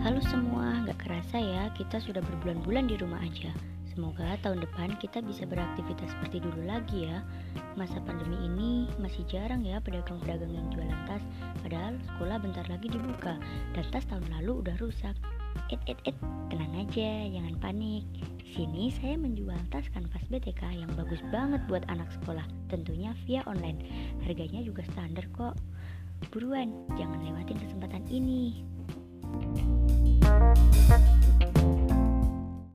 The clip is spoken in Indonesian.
Halo semua, gak kerasa ya kita sudah berbulan-bulan di rumah aja. Semoga tahun depan kita bisa beraktivitas seperti dulu lagi ya. Masa pandemi ini masih jarang ya pedagang-pedagang yang jualan tas, padahal sekolah bentar lagi dibuka dan tas tahun lalu udah rusak. et et et tenang aja, jangan panik. Di sini saya menjual tas kanvas BTK yang bagus banget buat anak sekolah, tentunya via online. Harganya juga standar kok. Buruan, jangan lewatin kesempatan ini.